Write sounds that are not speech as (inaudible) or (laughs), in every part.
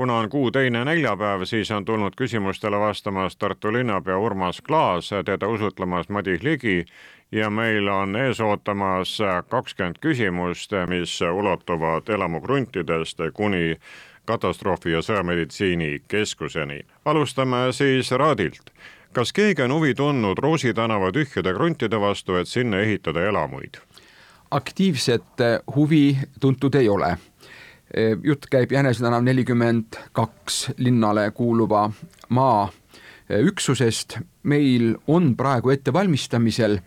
kuna on kuu teine neljapäev, siis on tulnud küsimustele vastamas Tartu linnapea Urmas Klaas, teda usutlemas Madis Ligi ja meil on ees ootamas kakskümmend küsimust, mis ulatuvad elamukruntidest kuni katastroofi- ja sõjameditsiinikeskuseni. alustame siis Raadilt. kas keegi on huvi tundnud Roosi tänava tühjade kruntide vastu, et sinna ehitada elamuid? aktiivset huvi tuntud ei ole. Jutt käib Jänese tänav nelikümmend kaks linnale kuuluva maa üksusest. meil on praegu ettevalmistamisel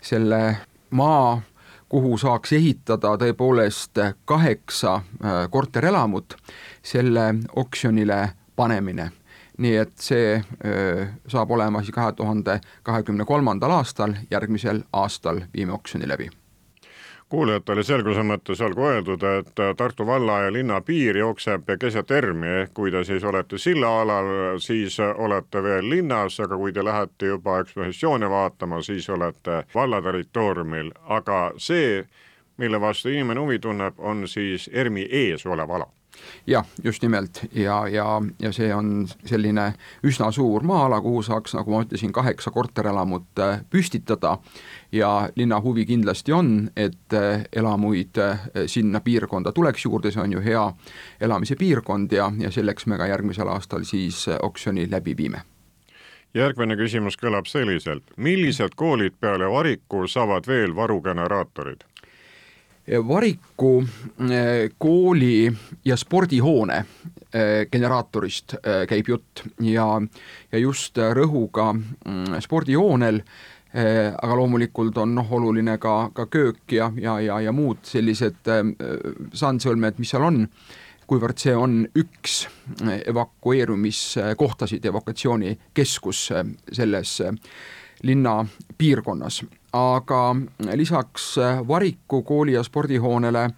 selle maa, kuhu saaks ehitada tõepoolest kaheksa äh, korterelamut, selle oksjonile panemine. nii et see saab olema siis kahe tuhande kahekümne kolmandal aastal, järgmisel aastal viime oksjoni läbi kuulajatele selguse mõttes olgu öeldud, et Tartu valla ja linna piir jookseb keset ERM-i ehk kui te siis olete sillaalal, siis olete veel linnas, aga kui te lähete juba ekspositsioone vaatama, siis olete valla territooriumil, aga see, mille vastu inimene huvi tunneb, on siis ERM-i ees olev ala. Jah, just nimelt. Ja, ja, ja see on selline üsna suur maa-ala, kuhu saaks, nagu ma ütlesin, kaheksa korterelamut äh, püstitada ja linna huvi kindlasti on, et äh, elamuid äh, sinna piirkonda tuleks juurde, see on ju hea elamise piirkond ja, ja selleks me ka järgmisel aastal siis oksjoni läbi viime. Järgmine küsimus kõlab selliselt, millised koolid peale Variku saavad veel varugeneraatorid? Variku eh, kooli ja spordihoone eh, generaatorist eh, käib jutt. Ja, ja just rõhuga mm, spordihoonel aga loomulikult on noh, oluline ka, ka köök ja, ja, ja, ja muud sellised sandsõlmed, mis seal on, kuivõrd see on üks evakueerumiskohtasid, evakuatsioonikeskus selles linna piirkonnas. aga lisaks Variku kooli ja spordihoonele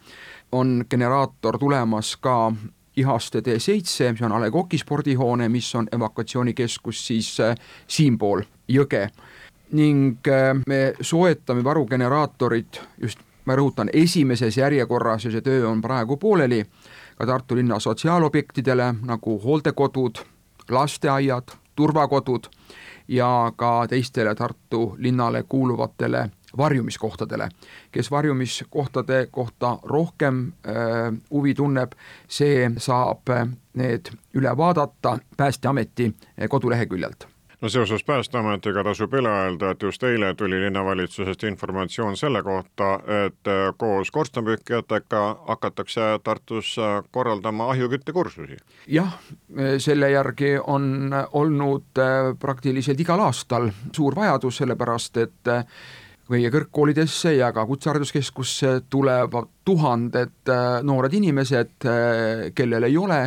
on generaator tulemas ka Ihaste tee seitse, mis on A Le Coq'i spordihoone, mis on evakuatsioonikeskus siis äh, siinpool jõge. Ning äh, me soetame varugeneraatorid just, ma rõhutan, esimeses järjekorras ja see töö on praegu pooleli, ka Tartu linna sotsiaalobjektidele nagu hooldekodud, lasteaiad, turvakodud ja ka teistele Tartu linnale kuuluvatele varjumiskohtadele. kes varjumiskohtade kohta rohkem äh, huvi tunneb, see saab need üle vaadata Päästeameti koduleheküljelt no seoses Päästeametiga tasub üle öelda, et just eile tuli linnavalitsusest informatsioon selle kohta, et äh, koos korstnapühkijatega hakatakse Tartus äh, korraldama ahjuküttekursusi. jah, selle järgi on olnud äh, praktiliselt igal aastal suur vajadus, sellepärast et meie kõrgkoolidesse ja ka kutsehariduskeskusse tulevad tuhanded noored inimesed, kellel ei ole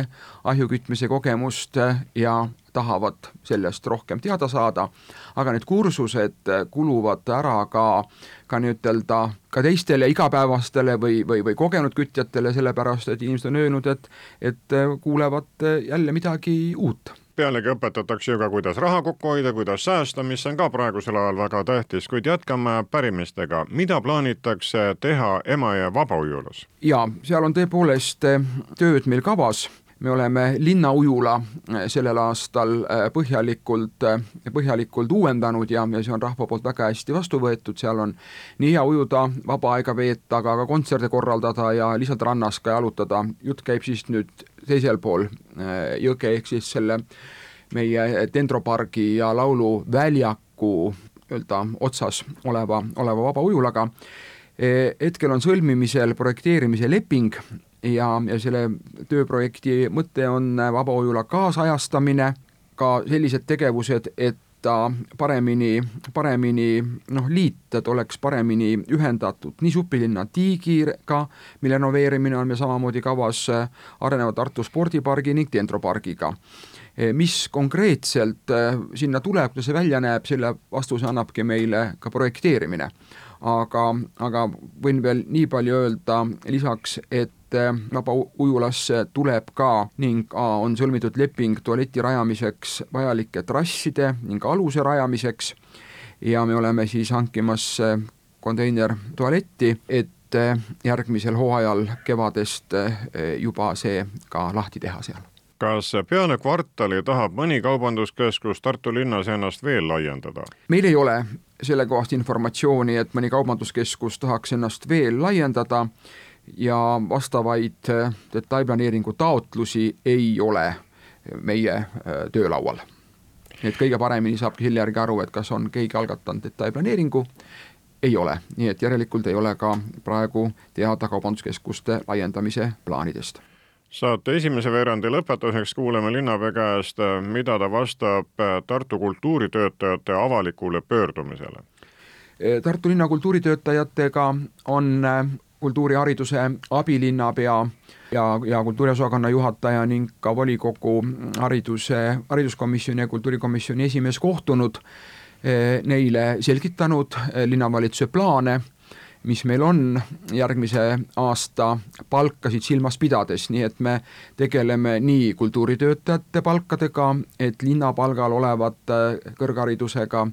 ahjukütmise kogemust ja tahavad sellest rohkem teada saada, aga need kursused kuluvad ära ka, ka nii-ütelda ka teistele igapäevastele või, või, või kogenud kütjatele, sellepärast et inimesed on öelnud, et, et kuulevad jälle midagi uut pealegi õpetatakse ju ka, kuidas raha kokku hoida, kuidas säästa, mis on ka praegusel ajal väga tähtis, kuid jätkame pärimistega. mida plaanitakse teha Emajõe vabaujulas? jaa, seal on tõepoolest tööd meil kavas me oleme linnaujula äh, sellel aastal äh, põhjalikult, äh, põhjalikult uuendanud ja, ja see on rahva poolt väga hästi vastu võetud, seal on nii hea ujuda, vaba aega veeta, aga ka kontserte korraldada ja lihtsalt rannas ka jalutada, jutt käib siis nüüd teisel pool jõge, ehk siis selle meie dendropargi ja lauluväljaku nii-öelda otsas oleva, oleva vaba ujulaga. Hetkel on sõlmimisel projekteerimise leping ja, ja selle tööprojekti mõte on vabaujula kaasajastamine, ka sellised tegevused, et ta paremini, paremini noh, liita, et oleks paremini ühendatud nii supilinna tiigiga, mille renoveerimine on meil samamoodi kavas, areneva Tartu spordipargi ning Dendropargiga. mis konkreetselt sinna tuleb, kuidas see välja näeb, selle vastuse annabki meile ka projekteerimine aga, aga võin veel nii palju öelda lisaks, et vabaujulasse tuleb ka ning on sõlmitud leping tualeti rajamiseks vajalike trasside ning aluse rajamiseks. Ja me oleme siis hankimas konteinertualetti, et järgmisel hooajal kevadest juba see ka lahti teha seal. Kas peale kvartali tahab mõni kaubanduskeskus Tartu linnas ennast veel laiendada? meil ei ole sellekohast informatsiooni, et mõni kaubanduskeskus tahaks ennast veel laiendada ja vastavaid detailplaneeringu taotlusi ei ole meie töölaual. Nii et kõige paremini saabki selle järgi aru, et kas on keegi algatanud detailplaneeringu, ei ole, nii et järelikult ei ole ka praegu teada kaubanduskeskuste laiendamise plaanidest. Saate esimese veerandi lõpetuseks kuuleme linnapea käest, mida ta vastab Tartu kultuuritöötajate avalikule pöördumisele. Tartu linna kultuuritöötajatega on kultuurihariduse abilinnapea ja, ja kultuuriosakonna juhataja ning ka volikogu hariduse, hariduskomisjoni ja kultuurikomisjoni esimees kohtunud, eh, neile selgitanud eh, linnavalitsuse plaane, mis meil on järgmise aasta palkasid silmas pidades, nii et me tegeleme nii kultuuritöötajate palkadega, et linnapalgal olevate kõrgharidusega äh,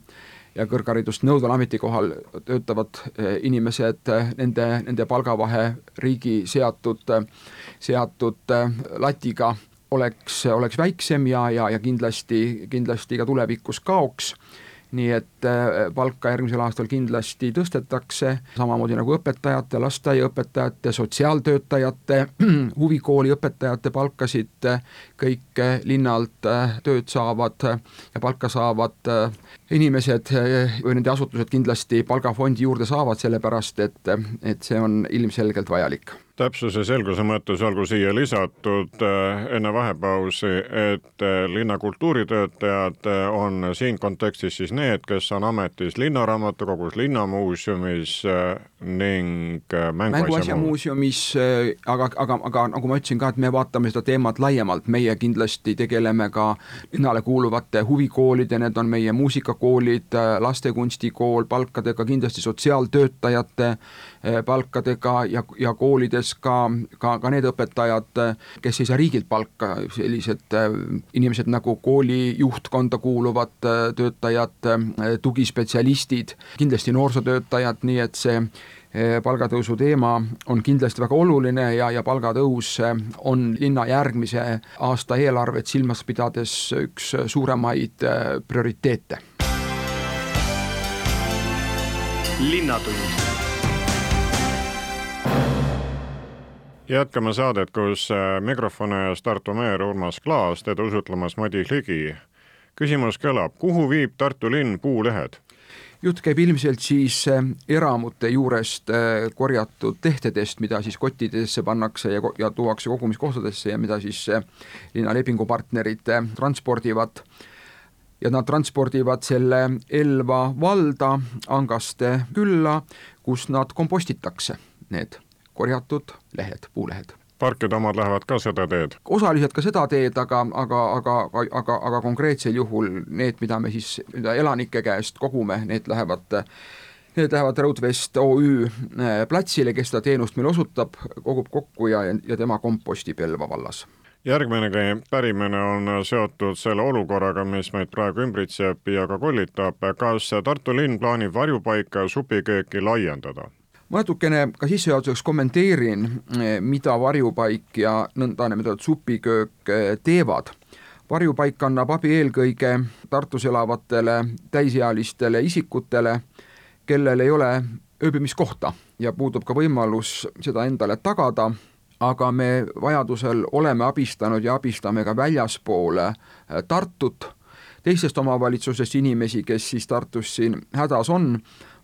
ja kõrgharidust nõudval ametikohal töötavad eh, inimesed, eh, nende, nende palgavahe riigi seatud, seatud eh, latiga oleks, oleks väiksem ja, ja, ja kindlasti, kindlasti ka tulevikus kaoks nii et äh, palka järgmisel aastal kindlasti tõstetakse, samamoodi nagu õpetajate, lasteaiaõpetajate, sotsiaaltöötajate, (clears throat) huvikooli õpetajate palkasid kõik linnalt äh, tööd saavad ja palka saavad äh, inimesed või nende asutused kindlasti palgafondi juurde saavad, sellepärast et, et see on ilmselgelt vajalik täpsuse selguse mõttes olgu siia lisatud äh, enne vahepausi, et äh, linna kultuuritöötajad äh, on siin kontekstis siis need, kes on ametis Linnaraamatukogus, Linnamuuseumis ning Mänguasjamuuseumis, aga, aga, aga nagu ma ütlesin ka, et me vaatame seda teemat laiemalt, meie kindlasti tegeleme ka linnale kuuluvate huvikoolide, need on meie muusikakoolid, lastekunstikool, palkadega, kindlasti sotsiaaltöötajate palkadega ja, ja koolides sealjuures ka, ka, ka need õpetajad, kes ei saa riigilt palka, sellised äh, inimesed nagu kooli juhtkonda kuuluvad äh, töötajad, äh, tugispetsialistid, kindlasti noorsootöötajad, nii et see palgatõusu teema on kindlasti väga oluline ja, ja palgatõus on linna järgmise aasta eelarvet silmas pidades üks suuremaid prioriteete. linnatund jätkame saadet, kus äh, mikrofoni ees Tartu meer Urmas Klaas, teda usutlemas Madis Ligi. küsimus kõlab, kuhu viib Tartu linn puulehed? jutt käib ilmselt siis äh, eramute juurest äh, korjatud lehtedest, mida siis kottidesse pannakse ja, ja tuuakse kogumiskohtadesse ja mida siis linna lepingupartnerid transpordivad ja nad transpordivad selle Elva valda Angaste külla, kus nad kompostitakse, need korjatud lehed, puulehed parkide omad lähevad ka seda teed? osaliselt ka seda teed, aga, aga, aga, aga, aga konkreetsel juhul need, mida me siis mida elanike käest kogume, need lähevad Need lähevad Raudvest OÜ eh, platsile, kes seda teenust meile osutab, kogub kokku ja, ja tema kompostib Elva vallas järgmine pärimine on seotud selle olukorraga, mis meid praegu ümbritseb ja ka kollitab. kas Tartu linn plaanib varjupaika ja supikööki laiendada? Ma natukene ka sissejuhatuseks kommenteerin, eh, mida varjupaik ja nõndanimetatud supiköök eh, teevad. varjupaik annab abi eelkõige Tartus elavatele täisealistele isikutele, kellel ei ole ööbimiskohta ja puudub ka võimalus seda endale tagada, aga me vajadusel oleme abistanud ja abistame ka väljaspoole eh, Tartut, teistest omavalitsusest inimesi, kes siis Tartus siin hädas on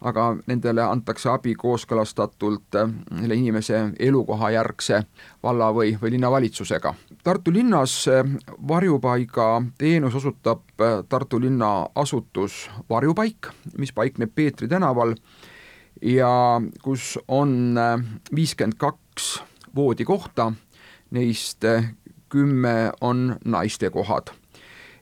aga nendele antakse abi kooskõlastatult äh, selle inimese elukohajärgse valla või, või linnavalitsusega. Tartu linnas äh, varjupaiga teenus osutab äh, Tartu linna asutus Varjupaik, mis paikneb Peetri tänaval ja kus on viiskümmend kaks voodikohta, neist kümme on naistekohad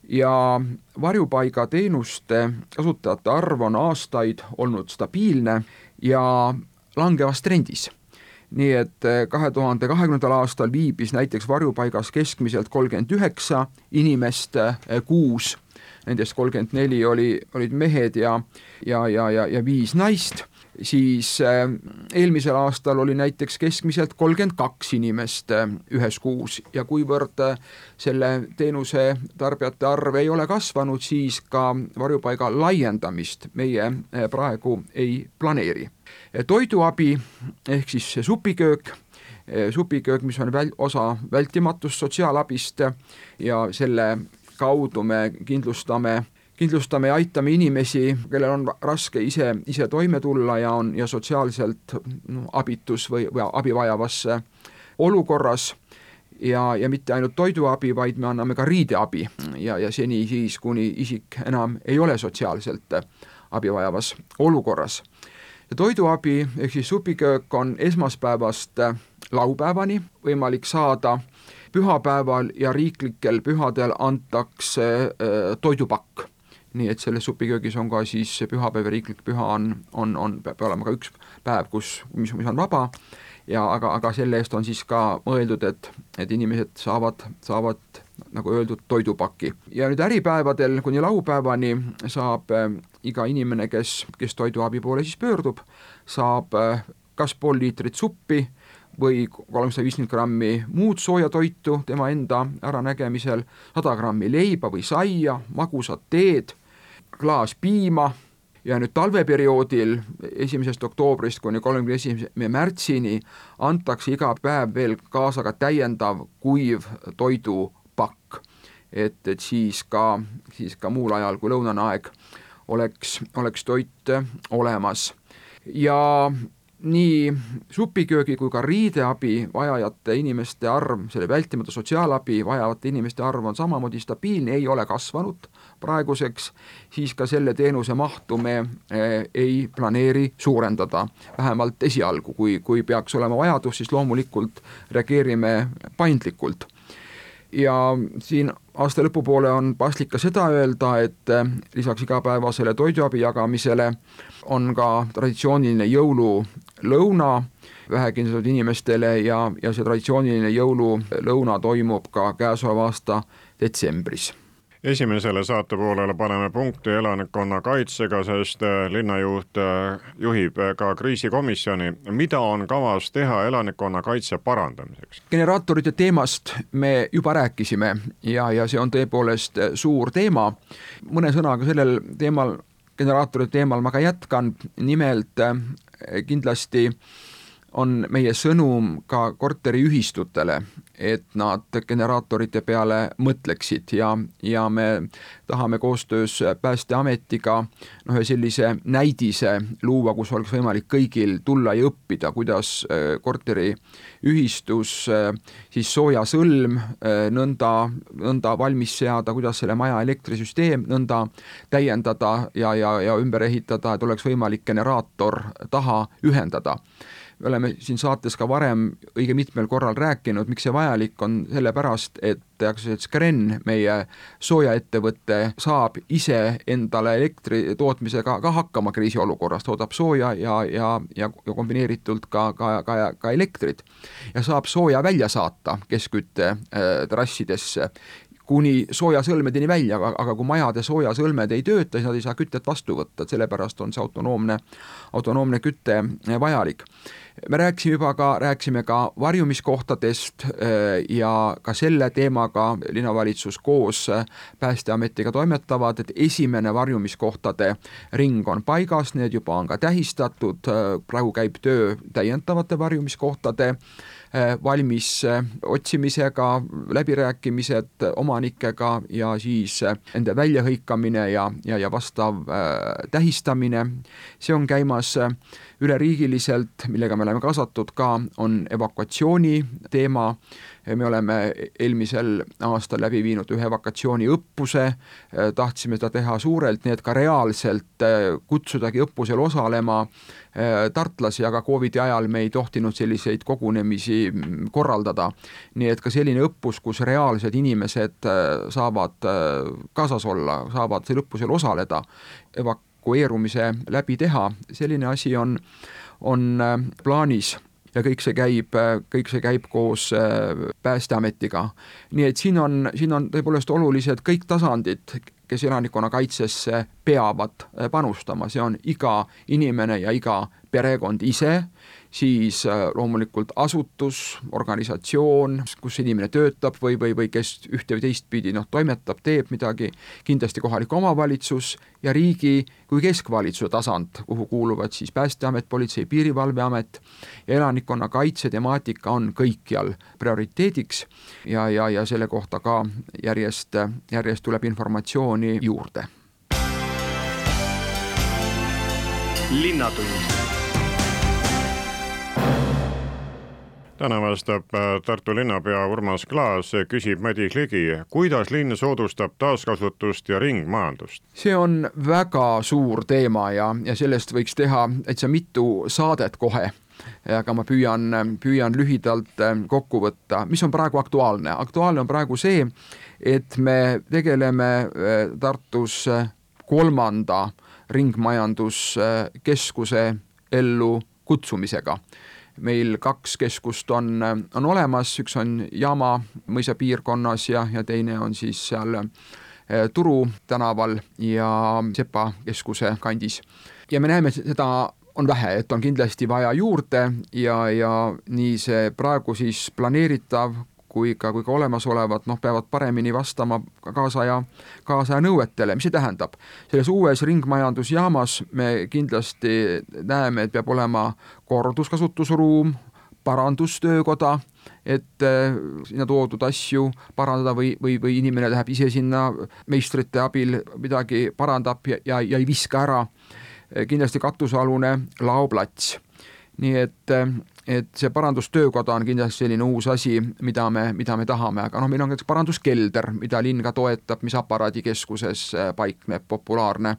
ja varjupaigateenuste kasutajate arv on aastaid olnud stabiilne ja langevas trendis. Nii et kahe tuhande kahekümnendal aastal viibis näiteks varjupaigas keskmiselt kolmkümmend üheksa inimest kuus, nendest kolmkümmend neli oli, olid mehed ja, ja, ja, ja, ja viis naist siis äh, eelmisel aastal oli näiteks keskmiselt kolmkümmend kaks inimest äh, ühes kuus ja kuivõrd äh, selle teenuse tarbijate arv ei ole kasvanud, siis ka varjupaiga laiendamist meie praegu ei planeeri. toiduabi ehk siis supiköök supiköök, mis on väl-, osa vältimatust sotsiaalabist ja selle kaudu me kindlustame kindlustame ja aitame inimesi, kellel on raske ise, ise toime tulla ja on ja sotsiaalselt no, abitus või, või abi vajavas olukorras. Ja, ja mitte ainult toiduabi, vaid me anname ka riideabi. Ja, ja seni siis, kuni isik enam ei ole sotsiaalselt abi vajavas olukorras. ja toiduabi ehk siis supiköök on esmaspäevast laupäevani võimalik saada. Pühapäeval ja riiklikel pühadel antakse äh, toidupakk nii et selles supiköögis on ka siis pühapäev ja riiklik püha on, on, on, peab olema ka üks päev, kus, mis, mis on vaba ja aga, aga selle eest on siis ka mõeldud, et, et inimesed saavad, saavad nagu öeldud, toidupaki. ja nüüd äripäevadel kuni laupäevani saab äh, iga inimene, kes, kes toiduabi poole siis pöördub, saab äh, kas pool liitrit suppi või kolmsada viiskümmend grammi muud sooja toitu tema enda äranägemisel, sada grammi leiba või saia, magusat teed, klaas piima ja nüüd talveperioodil esimesest oktoobrist kuni kolmekümne esimese märtsini antakse iga päev veel kaasa ka täiendav kuiv toidupakk. et, et siis ka, siis ka muul ajal kui lõunane aeg oleks, oleks toit olemas. ja nii supiköögi kui ka riideabi vajajate inimeste arv, selle vältimatu sotsiaalabi vajavate inimeste arv on samamoodi stabiilne, ei ole kasvanud praeguseks, siis ka selle teenuse mahtu me eh, ei planeeri suurendada, vähemalt esialgu, kui, kui peaks olema vajadus, siis loomulikult reageerime paindlikult. Ja siin aasta lõpupoole on paslik ka seda öelda, et eh, lisaks igapäevasele toiduabi jagamisele on ka traditsiooniline jõululõuna vähekindlustatud inimestele ja, ja see traditsiooniline jõululõuna toimub ka käesoleva aasta detsembris esimesele saatepoolele paneme punkti elanikkonnakaitsega, sest äh, linnajuht äh, juhib äh, ka kriisikomisjoni. mida on kavas teha elanikkonnakaitse parandamiseks? generaatorite teemast me juba rääkisime ja, ja see on tõepoolest suur teema. mõne sõnaga sellel teemal, generaatorite teemal ma ka jätkan, nimelt kindlasti on meie sõnum ka korteriühistutele, et nad generaatorite peale mõtleksid ja, ja me tahame koostöös Päästeametiga noh, ühe sellise näidise luua, kus oleks võimalik kõigil tulla ja õppida, kuidas äh, korteriühistus äh, siis soojasõlm äh, nõnda, nõnda valmis seada, kuidas selle maja elektrisüsteem nõnda täiendada ja, ja, ja ümber ehitada, et oleks võimalik generaator taha ühendada me oleme siin saates ka varem õige mitmel korral rääkinud, miks see vajalik on, sellepärast et aktsiaselts Kren, meie soojaettevõte, saab ise endale elektri tootmisega ka hakkama kriisiolukorras, toodab sooja ja, ja, ja, ja kombineeritult ka, ka, ka, ka elektrit. ja saab sooja välja saata keskkütte äh, trassidesse kuni soojasõlmedeni välja, aga, aga kui majade soojasõlmed ei tööta, siis nad ei saa kütet vastu võtta, et sellepärast on see autonoomne, autonoomne küte vajalik me rääkisime juba ka, rääkisime ka varjumiskohtadest äh, ja ka selle teemaga linnavalitsus koos äh, Päästeametiga toimetavad, et esimene varjumiskohtade ring on paigas, need juba on ka tähistatud, äh, praegu käib töö täiendavate varjumiskohtade valmis otsimisega, läbirääkimised omanikega ja siis nende väljahõikamine ja, ja, ja vastav äh, tähistamine, see on käimas üleriigiliselt, millega me oleme kaasatud ka, on evakuatsiooni teema, me oleme eelmisel aastal läbi viinud ühe evakuatsiooniõppuse, tahtsime seda teha suurelt, nii et ka reaalselt äh, kutsudagi õppusel osalema äh, tartlasi, aga Covidi ajal me ei tohtinud selliseid kogunemisi mm, korraldada. nii et ka selline õppus, kus reaalsed inimesed äh, saavad kaasas olla, saavad sel õppusel osaleda, evak-, evakueerumise läbi teha, selline asi on, on plaanis ja kõik see käib, kõik see käib koos Päästeametiga. nii et siin on, siin on tõepoolest olulised kõik tasandid, kes elanikkonnakaitsesse peavad panustama, see on iga inimene ja iga perekond ise siis äh, loomulikult asutus, organisatsioon, kus inimene töötab või, või, või kes ühte või teistpidi noh, toimetab, teeb midagi, kindlasti kohalik omavalitsus ja riigi kui keskvalitsuse tasand, kuhu kuuluvad siis Päästeamet, Politsei- ja Piirivalveamet ja elanikkonnakaitse temaatika on kõikjal prioriteediks ja, ja, ja selle kohta ka järjest, järjest tuleb informatsiooni juurde. linnatund täna vastab äh, Tartu linnapea Urmas Klaas, küsib Madis Ligi, kuidas linn soodustab taaskasutust ja ringmajandust? see on väga suur teema ja, ja sellest võiks teha täitsa mitu saadet kohe aga ma püüan, püüan lühidalt äh, kokku võtta, mis on praegu aktuaalne. aktuaalne on praegu see, et me tegeleme äh, Tartus kolmanda ringmajanduskeskuse ellu kutsumisega meil kaks keskust on, on olemas, üks on Jaama mõisa piirkonnas ja, ja teine on siis seal eh, Turu tänaval ja Sepa keskuse kandis. ja me näeme seda on vähe, et on kindlasti vaja juurde ja, ja nii see praegu siis planeeritav kui ka, kui ka olemasolevad noh, peavad paremini vastama kaasaja, kaasaja nõuetele, mis see tähendab? selles uues ringmajandusjaamas me kindlasti näeme, et peab olema korduskasutusruum, parandustöökoda, et äh, sinna toodud asju parandada või, või, või inimene läheb ise sinna meistrite abil midagi parandab ja, ja, ja ei viska ära. kindlasti katusealune laoplats. nii et äh, et see parandustöökoda on kindlasti selline uus asi, mida me, mida me tahame, aga noh, meil on ka paranduskelder, mida linn ka toetab, mis aparaadikeskuses äh, paikneb, populaarne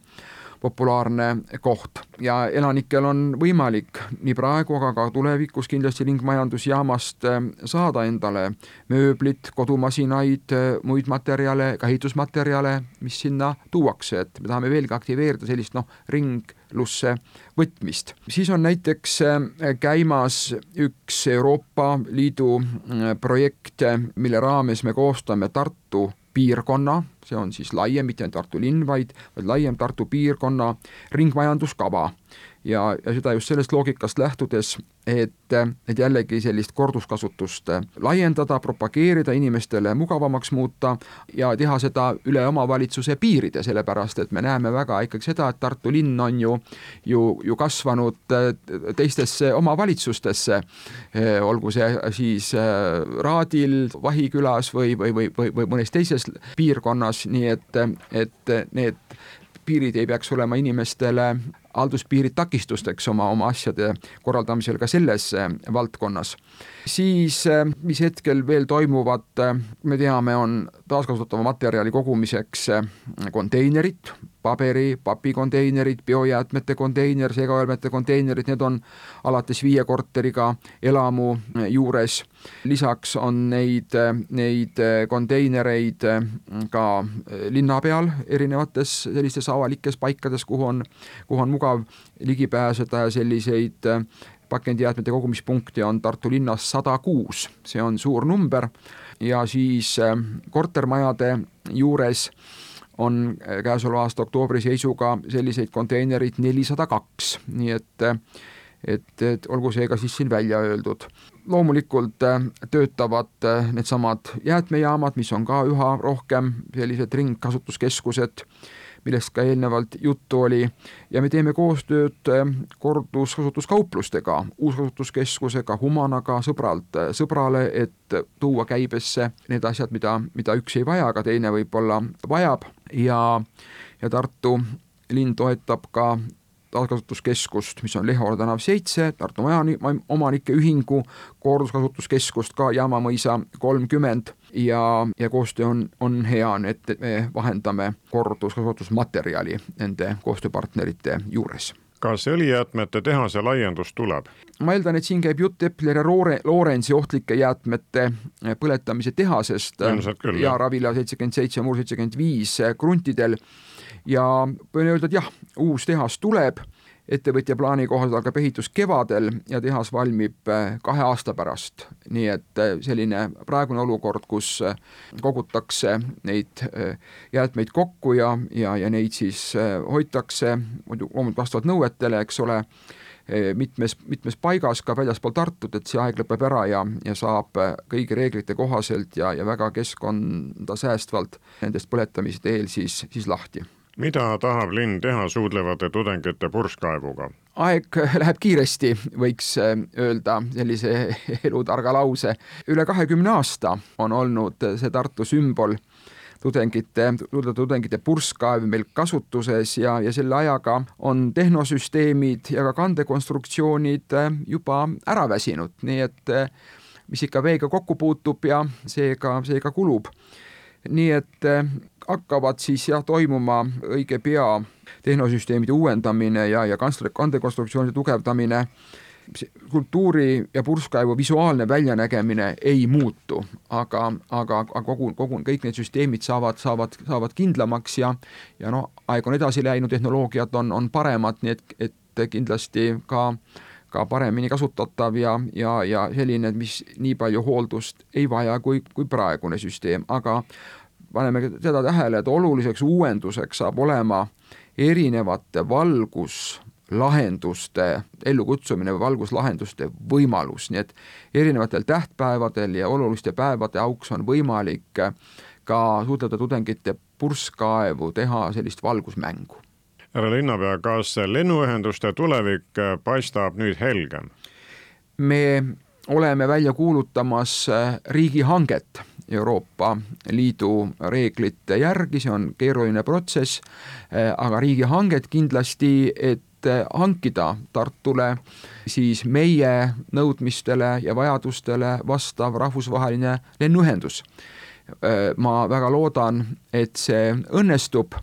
populaarne koht ja elanikel on võimalik nii praegu, aga ka tulevikus kindlasti ringmajandusjaamast äh, saada endale mööblit, kodumasinaid, äh, muid materjale, ka ehitusmaterjale, mis sinna tuuakse, et me tahame veelgi aktiveerida sellist noh, ringlusse võtmist. siis on näiteks äh, käimas üks Euroopa Liidu projekt, mille raames me koostame Tartu piirkonna, see on siis laiem, mitte ainult Tartu linn, vaid, vaid laiem Tartu piirkonna ringmajanduskava ja, ja seda just sellest loogikast lähtudes, et, et jällegi sellist korduskasutust laiendada, propageerida, inimestele mugavamaks muuta ja teha seda üle omavalitsuse piiride, sellepärast et me näeme väga ikkagi seda, et Tartu linn on ju, ju, ju kasvanud teistesse omavalitsustesse, olgu see siis Raadil, Vahikülas või, või, või, või, või mõnes teises piirkonnas, nii et, et need piirid ei peaks olema inimestele halduspiirid takistusteks oma, oma asjade korraldamisel ka selles äh, valdkonnas. siis äh, mis hetkel veel toimuvad, äh, me teame, on taaskasutatava materjali kogumiseks konteinerid, paberi, papikonteinerid, biojäätmete konteiner, segajäätmete konteinerid, need on alates viie korteriga elamu juures. lisaks on neid, neid konteinereid ka linna peal erinevates sellistes avalikes paikades, kuhu on, kuhu on mugav ligi pääseda ja selliseid pakendijäätmete kogumispunkte on Tartu linnas sada kuus, see on suur number ja siis kortermajade juures on äh, käesoleva aasta oktoobri seisuga selliseid konteinereid nelisada kaks, nii et et, et olgu see ka siis siin välja öeldud. loomulikult äh, töötavad äh, needsamad jäätmejaamad, mis on ka üha rohkem sellised ringkasutuskeskused millest ka eelnevalt juttu oli, ja me teeme koostööd äh, korduskasutuskauplustega, uuskasutuskeskusega, Humanaga, sõbralt äh, sõbrale, et tuua käibesse need asjad, mida, mida üks ei vaja, aga teine võib-olla vajab. Ja, ja Tartu linn toetab ka taaskasutuskeskust, mis on Lehora tänav seitse, Tartu Omanike Ühingu korduskasutuskeskust ka Jaamamõisa kolmkümmend. Ja, ja koostöö on, on hea, et me vahendame korduskasutusmaterjali nende koostööpartnerite juures. Kas õlijäätmete tehase laiendus tuleb? ma eeldan, et siin käib jutt Epler ja Roore, Loorensi ohtlike jäätmete põletamise tehasest. Ja Ravila seitsekümmend seitse, Mur seitsekümmend viis kruntidel ja võin öelda, et jah, uus tehas tuleb ettevõtja plaani kohaselt algab ehitus kevadel ja tehas valmib äh, kahe aasta pärast. nii et äh, selline praegune olukord, kus äh, kogutakse neid jäätmeid kokku ja, ja, ja neid siis hoitakse muidu loomulikult vastavalt nõuetele, eks ole, mitmes, mitmes paigas ka väljaspool Tartut, et see aeg lõpeb ära ja, ja saab kõigi reeglite kohaselt ja, ja väga keskkonda säästvalt nendest põletamiste eel siis, siis lahti mida tahab linn teha suudlevate tudengite purskkaevuga? aeg (laughs) läheb kiiresti, võiks äh, öelda sellise (laughs) elutarga lause. üle kahekümne aasta on olnud see Tartu sümbol tudengite, tudengite purskkaev meil kasutuses ja, ja selle ajaga on tehnosüsteemid ja ka kandekonstruktsioonid äh, juba ära väsinud, nii et äh, mis ikka veega kokku puutub ja seega, seega kulub. nii et hakkavad siis jah, toimuma õige pea tehnosüsteemide uuendamine ja, ja kandekonstruktsioonide tugevdamine, kultuuri ja purskkaevu visuaalne väljanägemine ei muutu, aga, aga, kogu, kogu kõik need süsteemid saavad, saavad, saavad kindlamaks ja ja noh, aeg on edasi läinud, tehnoloogiad on, on paremad, nii et, et kindlasti ka ka paremini kasutatav ja, ja, ja selline, mis nii palju hooldust ei vaja kui, kui praegune süsteem, aga paneme seda tähele, et oluliseks uuenduseks saab olema erinevate valguslahenduste ellukutsumine või valguslahenduste võimalus, nii et erinevatel tähtpäevadel ja oluliste päevade auks on võimalik ka suutlevate tudengite purskkaevu teha sellist valgusmängu. härra linnapea, kas lennuühenduste tulevik paistab nüüd helgem? me oleme välja kuulutamas riigihanget Euroopa Liidu reeglite järgi, see on keeruline protsess, eh, aga riigihanget kindlasti, et eh, hankida Tartule siis meie nõudmistele ja vajadustele vastav rahvusvaheline lennuühendus. Eh, ma väga loodan, et see õnnestub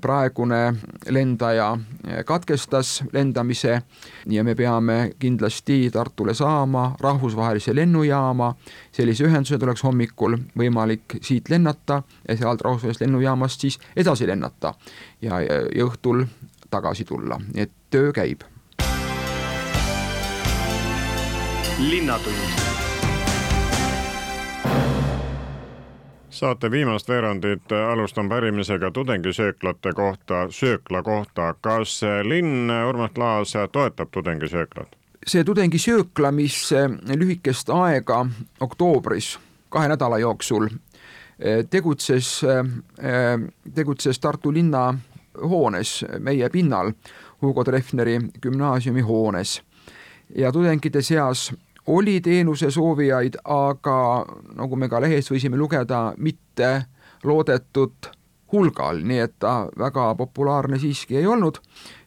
praegune lendaja eh, katkestas lendamise ja me peame kindlasti Tartule saama rahvusvahelise lennujaama, sellise ühenduse oleks hommikul võimalik siit lennata ja sealt rahvusvahelisest lennujaamast siis edasi lennata ja, ja õhtul tagasi tulla, nii et töö käib. linnatund saate viimast veerandit alustan pärimisega tudengisööklate kohta, söökla kohta. kas linn, Urmas Klaas, toetab tudengisööklat? see tudengisöökla, mis lühikest aega oktoobris kahe nädala jooksul tegutses, tegutses Tartu linna hoones, meie pinnal, Hugo Treffneri gümnaasiumi hoones ja tudengite seas oli teenuse soovijaid, aga nagu me ka lehest võisime lugeda, mitte loodetud hulgal, nii et ta väga populaarne siiski ei olnud.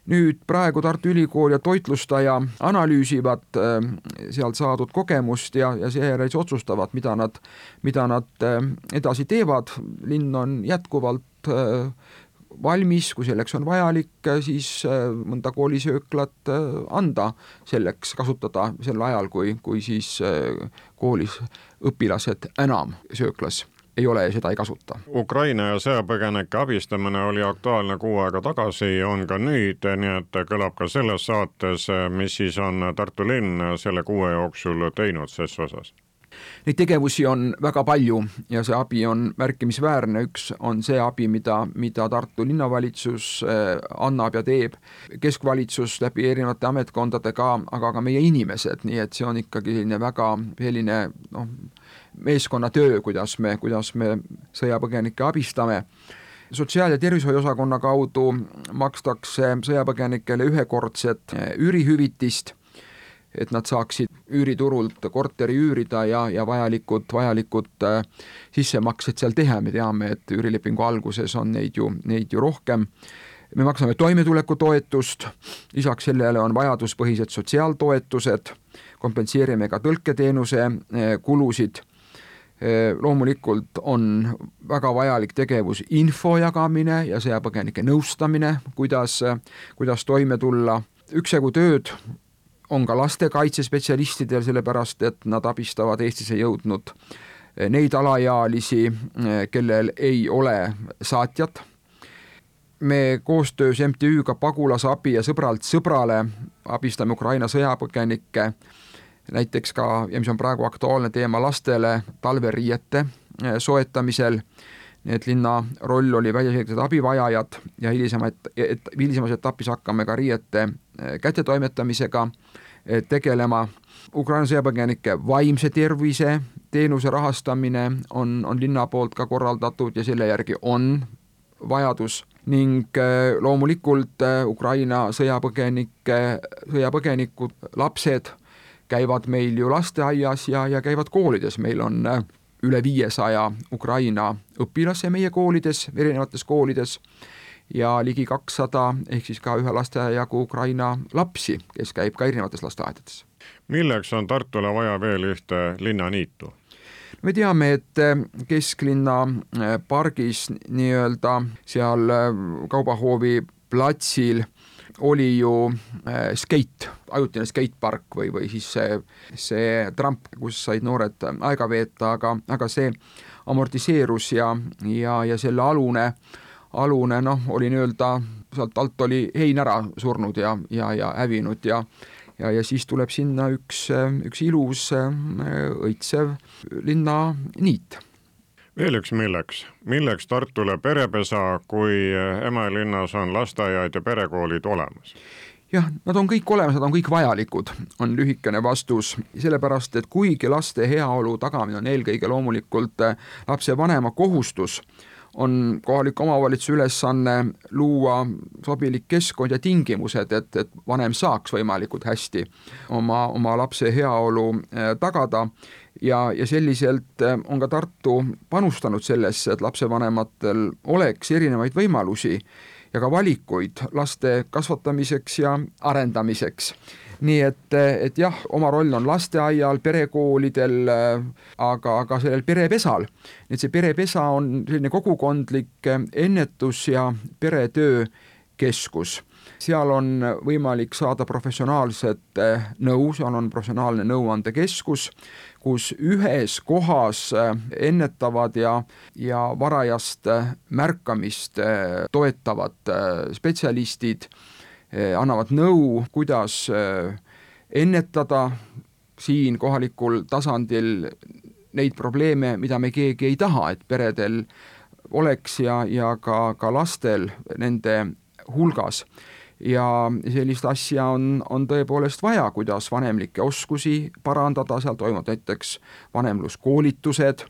nüüd praegu Tartu Ülikool ja toitlustaja analüüsivad äh, sealt saadud kogemust ja, ja seejärel siis otsustavad, mida nad, mida nad äh, edasi teevad, linn on jätkuvalt äh, valmis, kui selleks on vajalik, siis äh, mõnda koolisööklat äh, anda selleks kasutada sel ajal, kui, kui siis äh, koolis õpilased enam sööklas ei ole ja seda ei kasuta. Ukraina ja sõjapõgenike abistamine oli aktuaalne kuu aega tagasi, on ka nüüd, nii et kõlab ka selles saates, mis siis on Tartu linn selle kuue jooksul teinud ses osas Neid tegevusi on väga palju ja see abi on märkimisväärne, üks on see abi, mida, mida Tartu linnavalitsus äh, annab ja teeb, keskvalitsus läbi erinevate ametkondadega, aga ka meie inimesed, nii et see on ikkagi selline väga selline noh, meeskonnatöö, kuidas me, kuidas me sõjapõgenikke abistame. Sotsiaal- ja tervishoiuosakonna kaudu makstakse sõjapõgenikele ühekordset üürihüvitist et nad saaksid üüriturult korteri üürida ja, ja vajalikud, vajalikud äh, sissemaksed seal teha, me teame, et üürilepingu alguses on neid ju, neid ju rohkem. Me maksame toimetulekutoetust, lisaks sellele on vajaduspõhised sotsiaaltoetused, kompenseerime ka tõlketeenuse äh, kulusid, äh, loomulikult on väga vajalik tegevus info jagamine ja sõjapõgenike nõustamine, kuidas, kuidas toime tulla, üksjagu tööd on ka lastekaitsespetsialistidel, sellepärast et nad abistavad Eestisse jõudnud neid alaealisi, kellel ei ole saatjat. me koostöös MTÜ-ga Pagulasabi ja Sõbralt sõbrale abistame Ukraina sõjapõgenikke näiteks ka, ja mis on praegu aktuaalne teema, lastele talveriiete eh, soetamisel, nii et linna roll oli väljaselgitada abivajajad ja hilisemaid, et hilisemas etapis hakkame ka riiete eh, kättetoimetamisega eh, tegelema. Ukraina sõjapõgenike vaimse tervise teenuse rahastamine on, on linna poolt ka korraldatud ja selle järgi on vajadus ning loomulikult Ukraina sõjapõgenike, sõjapõgenikud, lapsed käivad meil ju lasteaias ja, ja käivad koolides, meil on üle viiesaja Ukraina õpilase meie koolides, erinevates koolides, ja ligi kakssada ehk siis ka ühe lasteaia jagu Ukraina lapsi, kes käib ka erinevates lasteaedades. milleks on Tartule vaja veel ühte linnaniitu? me teame, et äh, kesklinna äh, pargis nii-öelda seal Kaubahoovi platsil oli ju äh, skeit, ajutine skeitpark või, või siis see, see tramp, kus said noored aega veeta, aga, aga see amortiseerus ja, ja, ja selle alune, alune noh, oli nii-öelda, sealt alt oli hein ära surnud ja, ja, ja hävinud ja ja, ja siis tuleb sinna üks, üks ilus äh, õitsev linnaniit veel üks milleks, milleks Tartule perepesa, kui Emajõe on lasteaiad ja perekoolid olemas? jah, nad on kõik olemas, nad on kõik vajalikud, on lühikene vastus, sellepärast et kuigi laste heaolu tagamine on eelkõige loomulikult lapsevanema kohustus, on kohaliku omavalitsuse ülesanne luua sobilik keskkond ja tingimused, et, et vanem saaks võimalikult hästi oma, oma lapse heaolu äh, tagada ja, ja selliselt äh, on ka Tartu panustanud sellesse, et lapsevanematel oleks erinevaid võimalusi ja ka valikuid laste kasvatamiseks ja arendamiseks. Nii et, et jah, oma roll on lasteaial, perekoolidel, aga, aga sellel perepesal, et see perepesa on selline kogukondlik ennetus- ja peretöökeskus seal on võimalik saada professionaalset nõu, seal on professionaalne nõuandekeskus, kus ühes kohas ennetavad ja, ja varajast märkamist toetavad spetsialistid Eh, annavad nõu, kuidas eh, ennetada siin kohalikul tasandil neid probleeme, mida me keegi ei taha, et peredel oleks ja, ja ka, ka lastel nende hulgas. Ja sellist asja on, on tõepoolest vaja, kuidas vanemlikke oskusi parandada, seal toimuvad näiteks vanemluskoolitused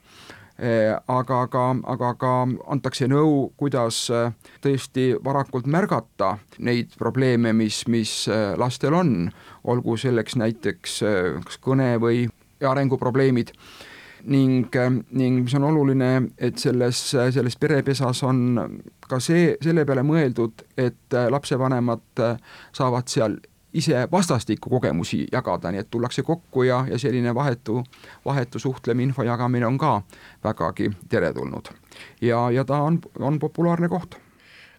Eh, aga ka, aga ka antakse nõu, kuidas eh, tõesti varakult märgata neid probleeme, mis, mis eh, lastel on, olgu selleks näiteks kas kõne või arenguprobleemid. Ning, ning mis on oluline, et selles, selles perepesas on ka see, selle peale mõeldud, et lapsevanemad saavad seal ise vastastikku kogemusi jagada, nii et tullakse kokku ja, ja selline vahetu, vahetu suhtlemine, info jagamine on ka vägagi teretulnud. ja, ja ta on, on populaarne koht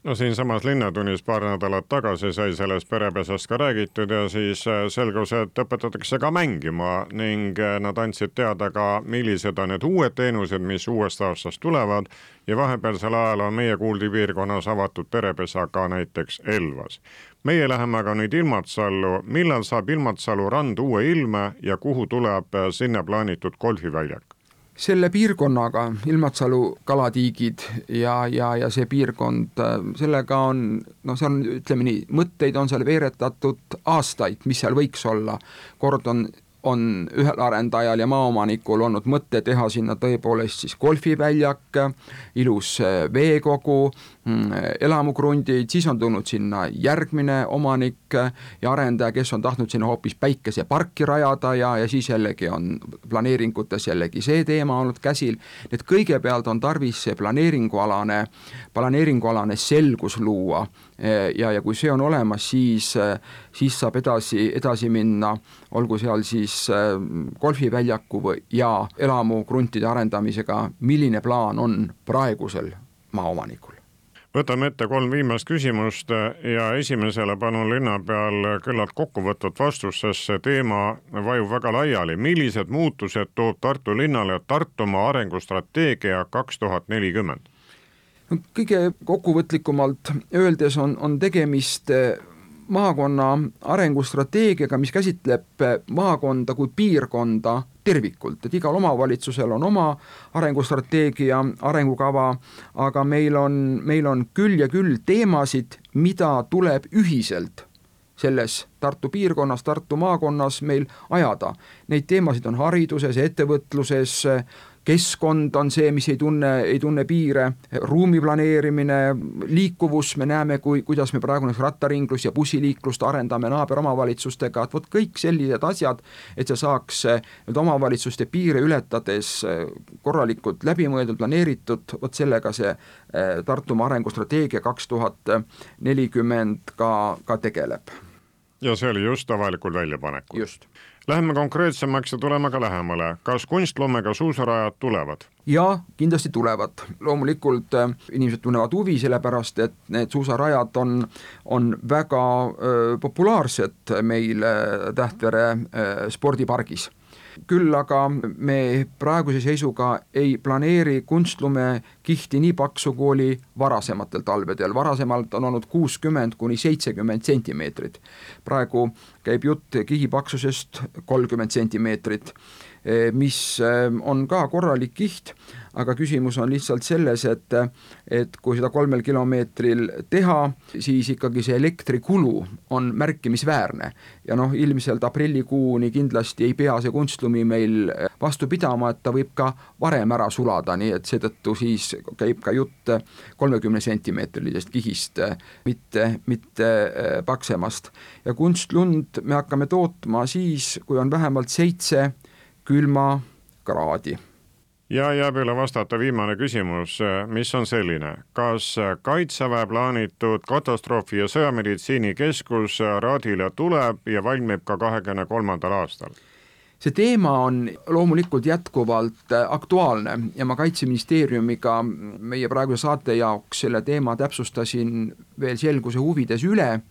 no siinsamas Linnatunnis paar nädalat tagasi sai sellest perepesast ka räägitud ja siis äh, selgus, et õpetatakse ka mängima ning äh, nad andsid teada ka, millised on need uued teenused, mis uuest aastast tulevad. Ja vahepealsel ajal on meie kuuldipiirkonnas avatud perepesa ka näiteks Elvas. Meie läheme aga nüüd Ilmatsallu, millal saab Ilmatsalu rand uue ilme ja kuhu tuleb äh, sinna plaanitud golfiväljak? Selle piirkonnaga, Ilmatsalu kalatiigid ja, ja, ja see piirkond, sellega on, noh, see on, ütleme nii, mõtteid on seal veeretatud aastaid, mis seal võiks olla, kord on on ühel arendajal ja maaomanikul olnud mõte teha sinna tõepoolest siis golfiväljak, ilus äh, veekogu, elamukrundid, siis on tulnud sinna järgmine omanik ja arendaja, kes on tahtnud sinna hoopis päikeseparki rajada ja, ja siis jällegi on planeeringutes jällegi see teema olnud käsil, et kõigepealt on tarvis see planeeringualane, planeeringualane selgus luua. Ja, ja kui see on olemas, siis, siis saab edasi, edasi minna, olgu seal siis äh, golfiväljaku või, ja elamukruntide arendamisega, milline plaan on praegusel maaomanikul võtame ette kolm viimast küsimust ja esimesele palun linnapeal küllalt kokkuvõtvat vastust, sest see teema vajub väga laiali. millised muutused toob Tartu linnale Tartumaa arengustrateegia kaks tuhat nelikümmend? no kõige kokkuvõtlikumalt öeldes on, on tegemist maakonna arengustrateegiaga, mis käsitleb maakonda kui piirkonda tervikult, et igal omavalitsusel on oma arengustrateegia, arengukava, aga meil on, meil on küll ja küll teemasid, mida tuleb ühiselt selles Tartu piirkonnas, Tartu maakonnas meil ajada. Neid teemasid on hariduses, ettevõtluses, keskkond on see, mis ei tunne, ei tunne piire, ruumi planeerimine, liikuvus, me näeme, kui, kuidas me praegu näiteks rattaringlust ja bussiliiklust arendame naaberomavalitsustega, et vot kõik sellised asjad, et see saaks nüüd omavalitsuste piire ületades korralikult läbimõeldud, planeeritud, vot sellega see eh, Tartumaa arengustrateegia kaks tuhat nelikümmend ka, ka tegeleb. Ja see oli just avalikul väljapanekul? just Läheme konkreetsemaks ja tuleme ka lähemale, kas kunstloomega suusarajad tulevad? jaa, kindlasti tulevad, loomulikult äh, inimesed tunnevad huvi, sellepärast et need suusarajad on, on väga äh, populaarsed meil äh, Tähtvere öö, spordipargis küll aga me praeguse seisuga ei planeeri kunstlumekihti nii paksu, kui oli varasematel talvedel, varasemalt on olnud kuuskümmend kuni seitsekümmend sentimeetrit. praegu käib jutt kihi paksusest kolmkümmend sentimeetrit mis eh, on ka korralik kiht, aga küsimus on lihtsalt selles, et et kui seda kolmel kilomeetril teha, siis ikkagi see elektrikulu on märkimisväärne. ja noh, ilmselt aprillikuuni kindlasti ei pea see kunstlumi meil vastu pidama, et ta võib ka varem ära sulada, nii et seetõttu siis käib ka jutt kolmekümne sentimeetrilisest kihist, mitte, mitte eh, paksemast. ja kunstlund me hakkame tootma siis, kui on vähemalt seitse külmakraadi. ja jääb üle vastata viimane küsimus, mis on selline, kas Kaitseväe plaanitud katastroofi- ja sõjameditsiinikeskus Radile tuleb ja valmib ka kahekümne kolmandal aastal? see teema on loomulikult jätkuvalt aktuaalne ja ma Kaitseministeeriumiga meie praeguse saate jaoks selle teema täpsustasin veel selguse huvides üle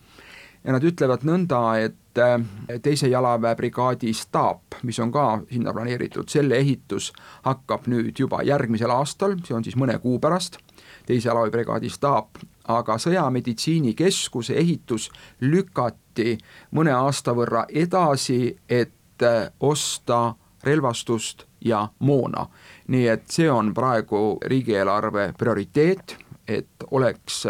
ja nad ütlevad nõnda, et et teise jalaväebrigaadi staap, mis on ka sinna planeeritud, selle ehitus hakkab nüüd juba järgmisel aastal, see on siis mõne kuu pärast, teise jalaväebrigaadi staap, aga sõjameditsiinikeskuse ehitus lükati mõne aasta võrra edasi, et osta relvastust ja moona. nii et see on praegu riigieelarve prioriteet et oleks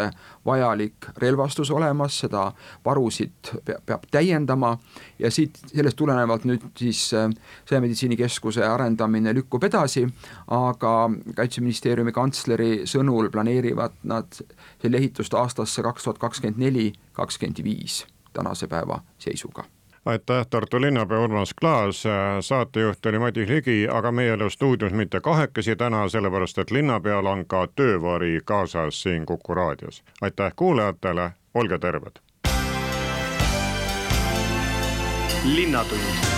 vajalik relvastus olemas, seda varusid peab, täiendama ja siit, sellest tulenevalt nüüd siis äh, sõjameditsiinikeskuse arendamine lükkub edasi, aga Kaitseministeeriumi kantsleri sõnul planeerivad nad selle ehitust aastasse kaks tuhat kakskümmend neli, kakskümmend viis tänase päeva seisuga aitäh, Tartu linnapea Urmas Klaas, saatejuht oli Madis Ligi, aga meie ei ole stuudios mitte kahekesi täna, sellepärast et linnapeal on ka töövari kaasas siin Kuku raadios. aitäh kuulajatele, olge terved. linnatund